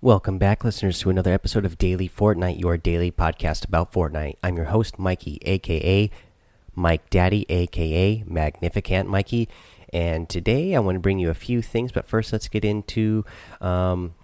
Welcome back, listeners, to another episode of Daily Fortnite, your daily podcast about Fortnite. I'm your host, Mikey, aka Mike Daddy, aka Magnificent Mikey, and today I want to bring you a few things. But first, let's get into um,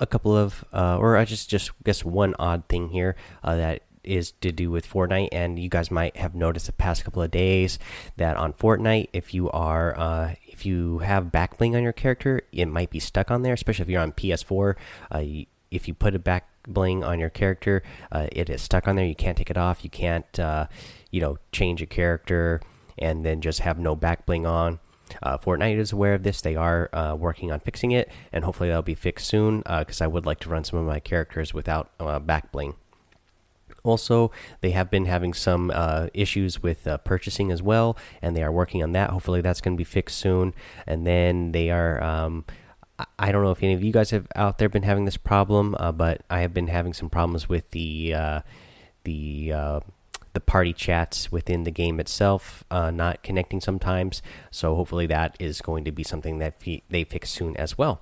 a couple of, uh, or I just just guess one odd thing here uh, that is to do with Fortnite, and you guys might have noticed the past couple of days that on Fortnite, if you are uh, if you have back bling on your character, it might be stuck on there, especially if you're on PS4. Uh, if you put a back bling on your character, uh, it is stuck on there. You can't take it off. You can't, uh, you know, change a character and then just have no back bling on. Uh, Fortnite is aware of this. They are uh, working on fixing it, and hopefully that'll be fixed soon. Because I would like to run some of my characters without back bling. Also, they have been having some uh, issues with uh, purchasing as well, and they are working on that. Hopefully, that's going to be fixed soon. And then they are. Um, I don't know if any of you guys have out there been having this problem, uh, but I have been having some problems with the uh, the uh, the party chats within the game itself uh, not connecting sometimes. So hopefully that is going to be something that they fix soon as well.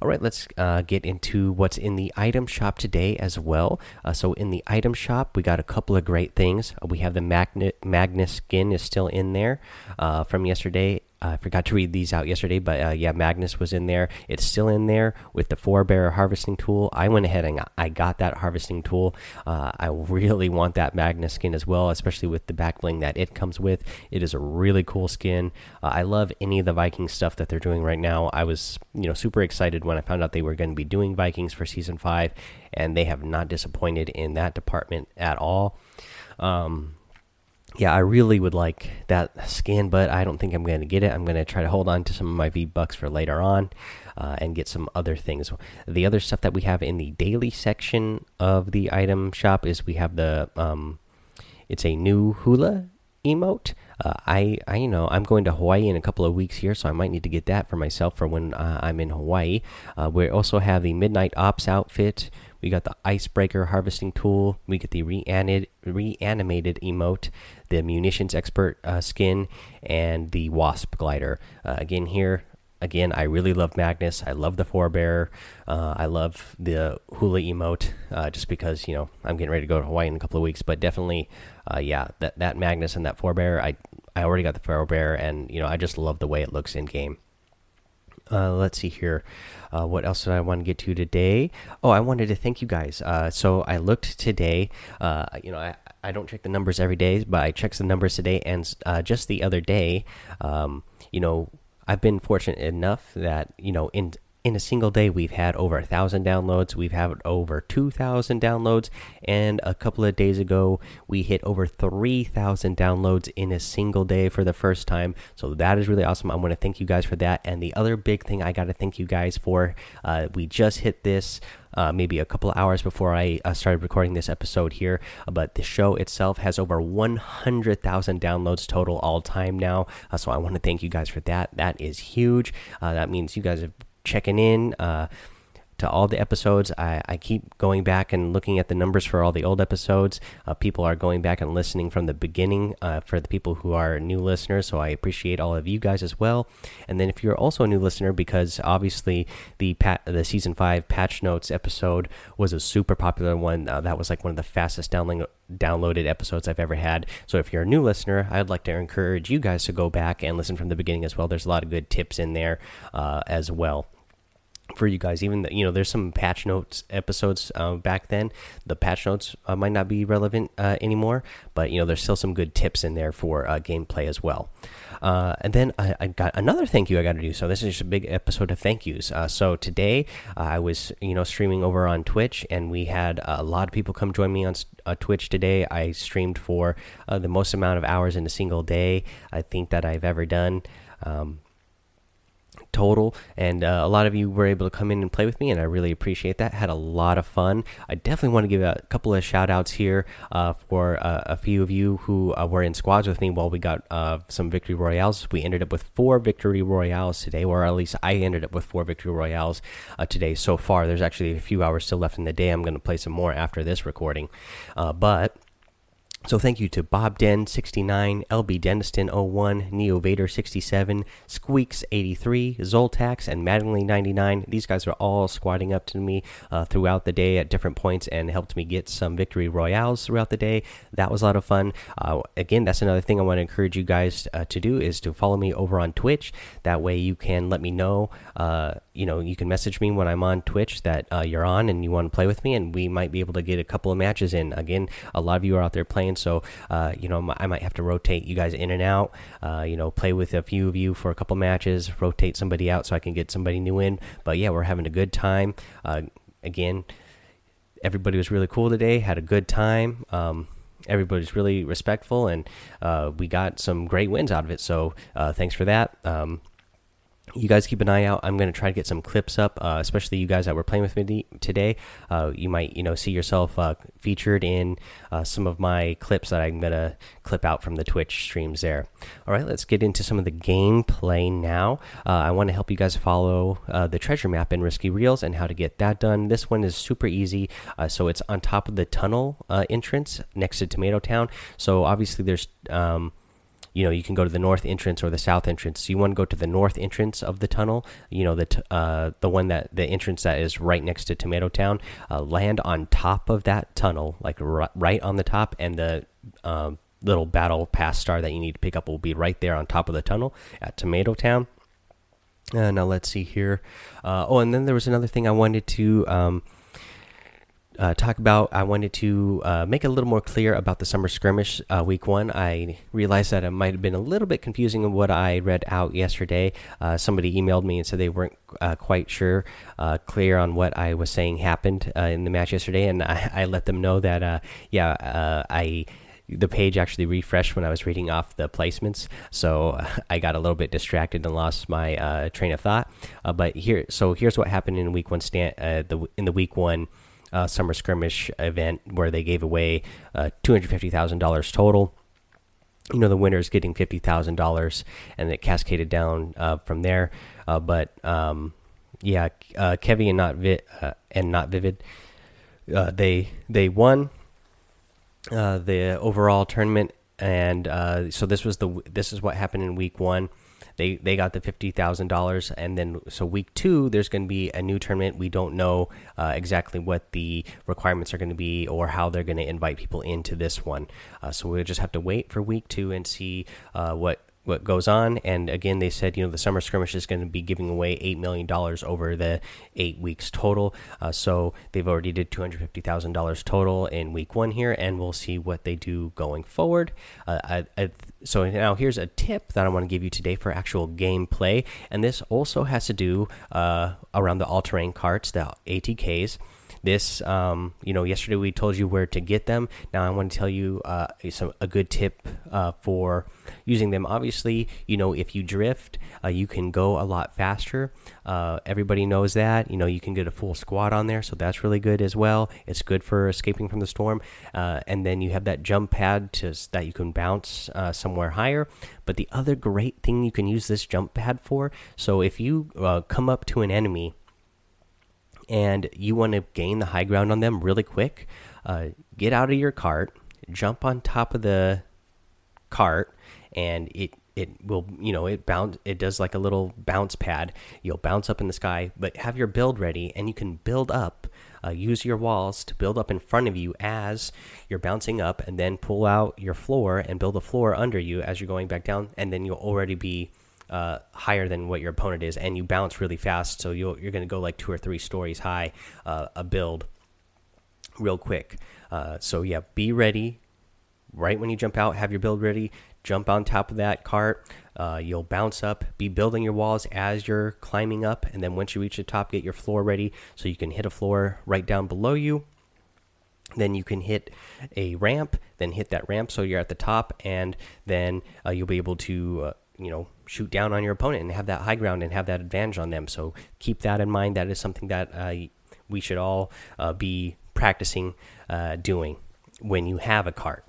All right, let's uh, get into what's in the item shop today as well. Uh, so in the item shop, we got a couple of great things. we have the magnet Magnus skin is still in there uh, from yesterday I forgot to read these out yesterday, but uh, yeah, Magnus was in there. It's still in there with the four bear harvesting tool. I went ahead and I got that harvesting tool. Uh, I really want that Magnus skin as well, especially with the back bling that it comes with. It is a really cool skin. Uh, I love any of the Viking stuff that they're doing right now. I was you know super excited when I found out they were going to be doing Vikings for season five, and they have not disappointed in that department at all. Um, yeah, I really would like that skin, but I don't think I'm going to get it. I'm going to try to hold on to some of my V Bucks for later on uh, and get some other things. The other stuff that we have in the daily section of the item shop is we have the, um, it's a new hula emote. Uh, I, I, you know, I'm going to Hawaii in a couple of weeks here, so I might need to get that for myself for when uh, I'm in Hawaii. Uh, we also have the Midnight Ops outfit. We got the Icebreaker harvesting tool. We get the reanimated, reanimated emote, the munitions expert uh, skin, and the Wasp glider. Uh, again, here, again, I really love Magnus. I love the forebearer. Uh, I love the hula emote uh, just because you know I'm getting ready to go to Hawaii in a couple of weeks. But definitely, uh, yeah, that that Magnus and that forebearer, I I already got the forebearer, and you know I just love the way it looks in game. Uh, let's see here. Uh, what else did I want to get to today? Oh, I wanted to thank you guys. Uh, so I looked today. Uh, you know, I, I don't check the numbers every day, but I checked the numbers today, and uh, just the other day, um, you know, I've been fortunate enough that you know in in a single day we've had over a thousand downloads we've had over 2000 downloads and a couple of days ago we hit over 3000 downloads in a single day for the first time so that is really awesome i want to thank you guys for that and the other big thing i got to thank you guys for uh, we just hit this uh, maybe a couple hours before I uh, started recording this episode here. But the show itself has over 100,000 downloads total all time now. Uh, so I want to thank you guys for that. That is huge. Uh, that means you guys have checking in uh, to all the episodes. I, I, keep going back and looking at the numbers for all the old episodes. Uh, people are going back and listening from the beginning uh, for the people who are new listeners. So I appreciate all of you guys as well. And then if you're also a new listener, because obviously the the season five patch notes episode was a super popular one. Uh, that was like one of the fastest downloading downloaded episodes I've ever had. So if you're a new listener, I'd like to encourage you guys to go back and listen from the beginning as well. There's a lot of good tips in there uh, as well for you guys. Even the, you know, there's some patch notes episodes uh, back then. The patch notes uh, might not be relevant uh, anymore, but you know, there's still some good tips in there for uh, gameplay as well. Uh, and then I, I, got another thank you I got to do. So this is just a big episode of thank yous. Uh, so today I was you know streaming over on Twitch, and we had a lot of people come join me on Twitch today. I streamed for the most amount of hours in a single day I think that I've ever done. Um, total and uh, a lot of you were able to come in and play with me and i really appreciate that. Had a lot of fun. I definitely want to give a couple of shout outs here uh, for uh, a few of you who uh, were in squads with me while we got uh, some victory royales. We ended up with four victory royales today or at least i ended up with four victory royales uh, today so far. There's actually a few hours still left in the day. I'm going to play some more after this recording. But So thank you to Bob Den 69, LB Deniston 01, Neo Vader 67, Squeaks 83, Zoltax, and Maddenly 99. These guys are all squatting up to me uh, throughout the day at different points and helped me get some victory royales throughout the day. That was a lot of fun. Uh, again, that's another thing I want to encourage you guys uh, to do is to follow me over on Twitch. That way you can let me know. Uh, you know, you can message me when I'm on Twitch that uh, you're on and you want to play with me, and we might be able to get a couple of matches in. Again, a lot of you are out there playing so uh, you know I might have to rotate you guys in and out. Uh, you know, play with a few of you for a couple matches, rotate somebody out so I can get somebody new in. But yeah, we're having a good time. Uh, again, everybody was really cool today. Had a good time. Um, everybody's really respectful, and uh, we got some great wins out of it. So uh, thanks for that. Um, you guys keep an eye out. I'm going to try to get some clips up, uh, especially you guys that were playing with me today. Uh, you might, you know, see yourself uh, featured in uh, some of my clips that I'm going to clip out from the Twitch streams there. All right, let's get into some of the gameplay now. Uh, I want to help you guys follow uh, the treasure map in Risky Reels and how to get that done. This one is super easy. so it's on top of the tunnel entrance next to Tomato Town. So obviously there's. Um, you know you can go to the north entrance or the south entrance. So you want to go to the north entrance of the tunnel you know the uh, the one that the entrance that is right next to tomato town uh, land on top of that tunnel like right on the top and the um, little battle pass star that you need to pick up will be right there on top of the tunnel at tomato town. Uh, now let's see here. Uh, oh and then there was another thing i wanted to um, uh, talk about, I wanted to uh, make it a little more clear about the summer skirmish uh, week one. I realized that it might have been a little bit confusing what I read out yesterday. Uh, somebody emailed me and said they weren't uh, quite sure, uh, clear on what I was saying happened in the match yesterday, and I, I let them know that, yeah, I the page actually refreshed when I was reading off the placements, so I got a little bit distracted and lost my uh, train of thought. Uh, but here, so here's what happened in week one. Stand uh, the in the week one uh, summer skirmish event where they gave away uh, two hundred fifty thousand dollars total. You know, the winner is getting fifty thousand dollars, and it cascaded down uh, from there. Uh, but um, yeah, uh, and not Vi uh, and not Vivid, they they won the overall tournament, and so this was the this is what happened in week one they they got the fifty thousand dollars, and then so week two there's going to be a new tournament. We don't know uh, exactly what the requirements are going to be or how they're going to invite people into this one. Uh, so we'll just have to wait for week two and see uh, what what goes on. And again, they said, you know, the summer skirmish is going to be giving away eight million dollars over the eight weeks total. Uh, so they've already did two hundred fifty thousand dollars total in week one here, and we'll see what they do going forward. Uh, I, I, so now here's a tip that I want to give you today for actual gameplay, and this also has to do uh, around the all-terrain carts, the ATKs this um, you know yesterday we told you where to get them. Now i want to tell you uh, some a good tip uh, for using them. Obviously you know if you drift uh, you can go a lot faster. Uh, everybody knows that you know you can get a full squad on there so that's really good as well. It's good for escaping from the storm. Uh, and then you have that jump pad to that you can bounce uh, somewhere higher. But the other great thing you can use this jump pad for so if you come up to an enemy and you want to gain the high ground on them really quick, uh, get out of your cart, jump on top of the cart, and it it will you know it bounce it does like a little bounce pad. You'll bounce up in the sky, but have your build ready, and you can build up. Uh, use your walls to build up in front of you as you're bouncing up, and then pull out your floor and build a floor under you as you're going back down, and then you'll already be uh, higher than what your opponent is, and you bounce really fast, so you are going to go like two or three stories high uh, a build real quick. Uh, so yeah, be ready. Right when you jump out, have your build ready. Jump on top of that cart. Uh, you'll bounce up. Be building your walls as you're climbing up, and then once you reach the top, get your floor ready so you can hit a floor right down below you then you can hit a ramp then hit that ramp so you're at the top and then uh, you'll be able to uh, you know shoot down on your opponent and have that high ground and have that advantage on them. So keep that in mind. That is something that uh, we should all uh, be practicing uh, doing when you have a cart.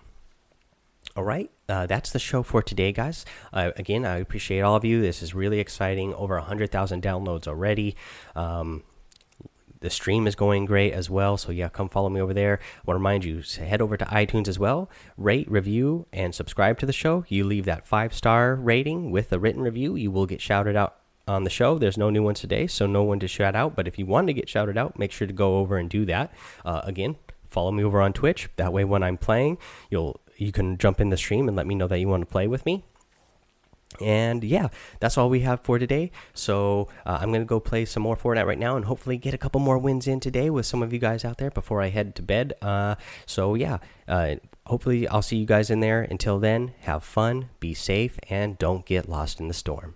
All right, uh, that's the show for today, guys. Uh, again, I appreciate all of you. This is really exciting. Over 100,000 downloads already. Um, the stream is going great as well. So yeah, come follow me over there. I want to remind you, head over to iTunes as well, rate, review, and subscribe to the show. You leave that five star rating with a written review, you will get shouted out on the show. There's no new ones today, so no one to shout out. But if you want to get shouted out, make sure to go over and do that. Uh, again, follow me over on Twitch. That way, when I'm playing, you'll you can jump in the stream and let me know that you want to play with me. And yeah, that's all we have for today. So uh, I'm gonna go play some more Fortnite right now, and hopefully get a couple more wins in today with some of you guys out there before I head to bed. Uh, so yeah, uh, hopefully I'll see you guys in there. Until then, have fun, be safe, and don't get lost in the storm.